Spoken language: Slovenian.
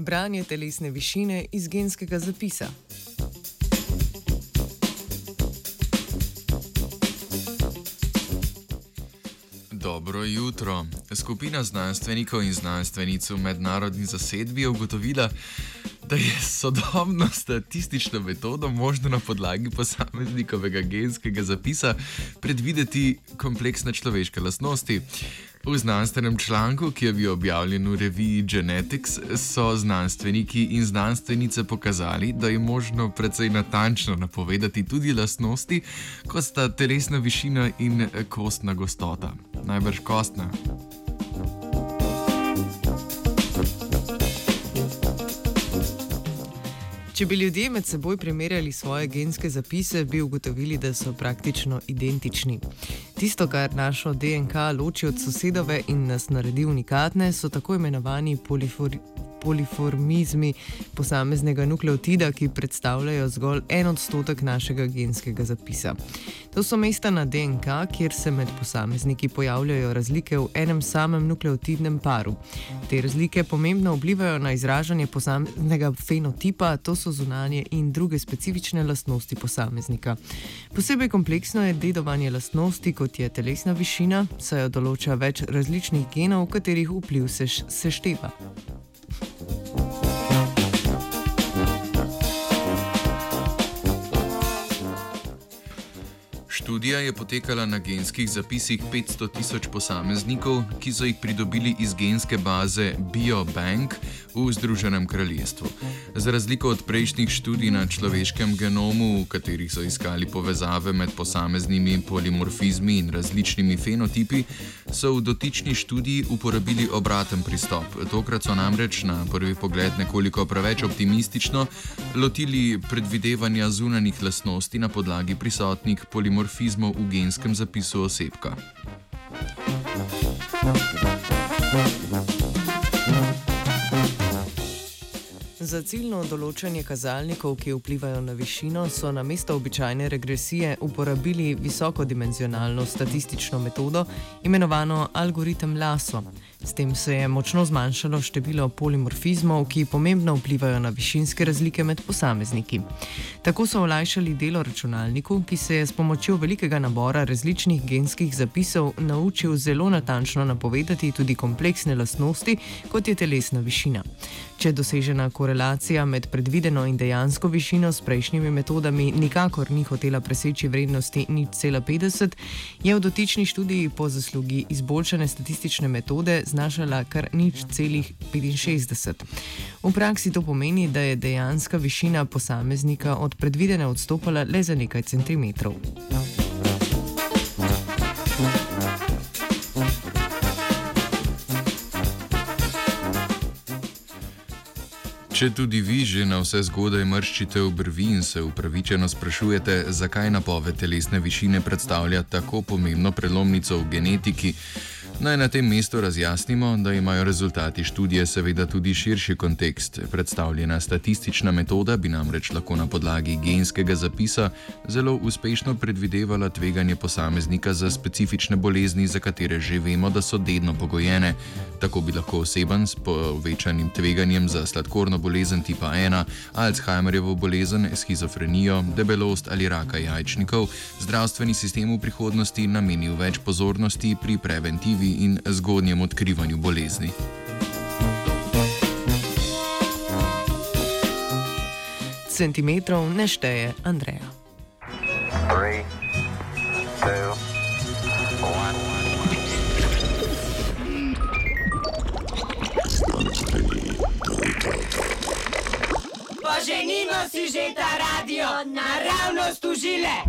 Branje telesne višine iz genskega zapisa. Dobro jutro. Skupina znanstvenikov in znanstvenic v mednarodni zasedbi je ugotovila, da je sodobno statistično metodo možno na podlagi posameznikovega genskega zapisa predvideti kompleksne človeške lastnosti. V znanstvenem članku, ki je bil objavljen v reviji Genetics, so znanstveniki in znanstvenice pokazali, da je možno precej natančno napovedati tudi lastnosti, kot sta telesna višina in kostna gostota. Najbrž kostna. Če bi ljudje med seboj primerjali svoje genske zapise, bi ugotovili, da so praktično identični. Tisto, kar našo DNK loči od sosedove in nas naredi unikatne, so tako imenovani poliformi poliformizmi posameznega nukleotida, ki predstavljajo zgolj en odstotek našega genskega zapisa. To so mesta na DNK, kjer se med posamezniki pojavljajo razlike v enem samem nukleotidnem paru. Te razlike pomembno vplivajo na izražanje posameznega fenotipa, to so zunanje in druge specifične lastnosti posameznika. Posebej kompleksno je dedovanje lastnosti, kot je telesna višina, saj jo določa več različnih genov, katerih vpliv se sešteva. Študija je potekala na genskih zapisih 500 tisoč posameznikov, ki so jih pridobili iz genske baze BioBank v Združenem kraljestvu. Za razliko od prejšnjih študij na človeškem genomu, v katerih so iskali povezave med posameznimi polimorfizmi in različnimi fenotipi, so v dotični študiji uporabili obraten pristop. Tokrat so namreč na prvi pogled nekoliko preveč optimistično lotili predvidevanja zunanih lastnosti na podlagi prisotnih polimorfizmov v genskem zapisu osebka. Za ciljno določanje kazalnikov, ki vplivajo na višino, so na mesto običajne regresije uporabili visokodimenzionalno statistično metodo, imenovano algoritem LASO. S tem se je močno zmanjšalo število polimorfizmov, ki pomembno vplivajo na višinske razlike med posamezniki. Tako so olajšali delo računalniku, ki se je s pomočjo velikega nabora različnih genskih zapisov naučil zelo natančno napovedati tudi kompleksne lastnosti, kot je telesna višina. Če dosežena korelacija med predvideno in dejansko višino s prejšnjimi metodami nikakor ni hotela preseči vrednosti nič cela 50, je v dotični študiji po zaslugi izboljšane statistične metode znašala kar nič celih 65. V praksi to pomeni, da je dejanska višina posameznika od predvidene odstopala le za nekaj centimetrov. Če tudi vi že na vse zgodaj mrščite obrvi in se upravičeno sprašujete, zakaj napoved telesne višine predstavlja tako pomembno prelomnico v genetiki, Naj na tem mestu razjasnimo, da imajo rezultati študije seveda tudi širši kontekst. Predstavljena statistična metoda bi namreč lahko na podlagi genskega zapisa zelo uspešno predvidevala tveganje posameznika za specifične bolezni, za katere že vemo, da so dedno pogojene. Tako bi lahko oseben s povečanim tveganjem za sladkorno bolezen tipa 1, Alzheimerjevo bolezen, schizofrenijo, debelost ali raka jajčnikov, zdravstveni sistem v prihodnosti namenil več pozornosti pri preventivi in zgodnjem odkrivanju bolezni. Centimetrov ne šteje Andreja. Three, two, Poženimo si že ta radio, naravnost užile!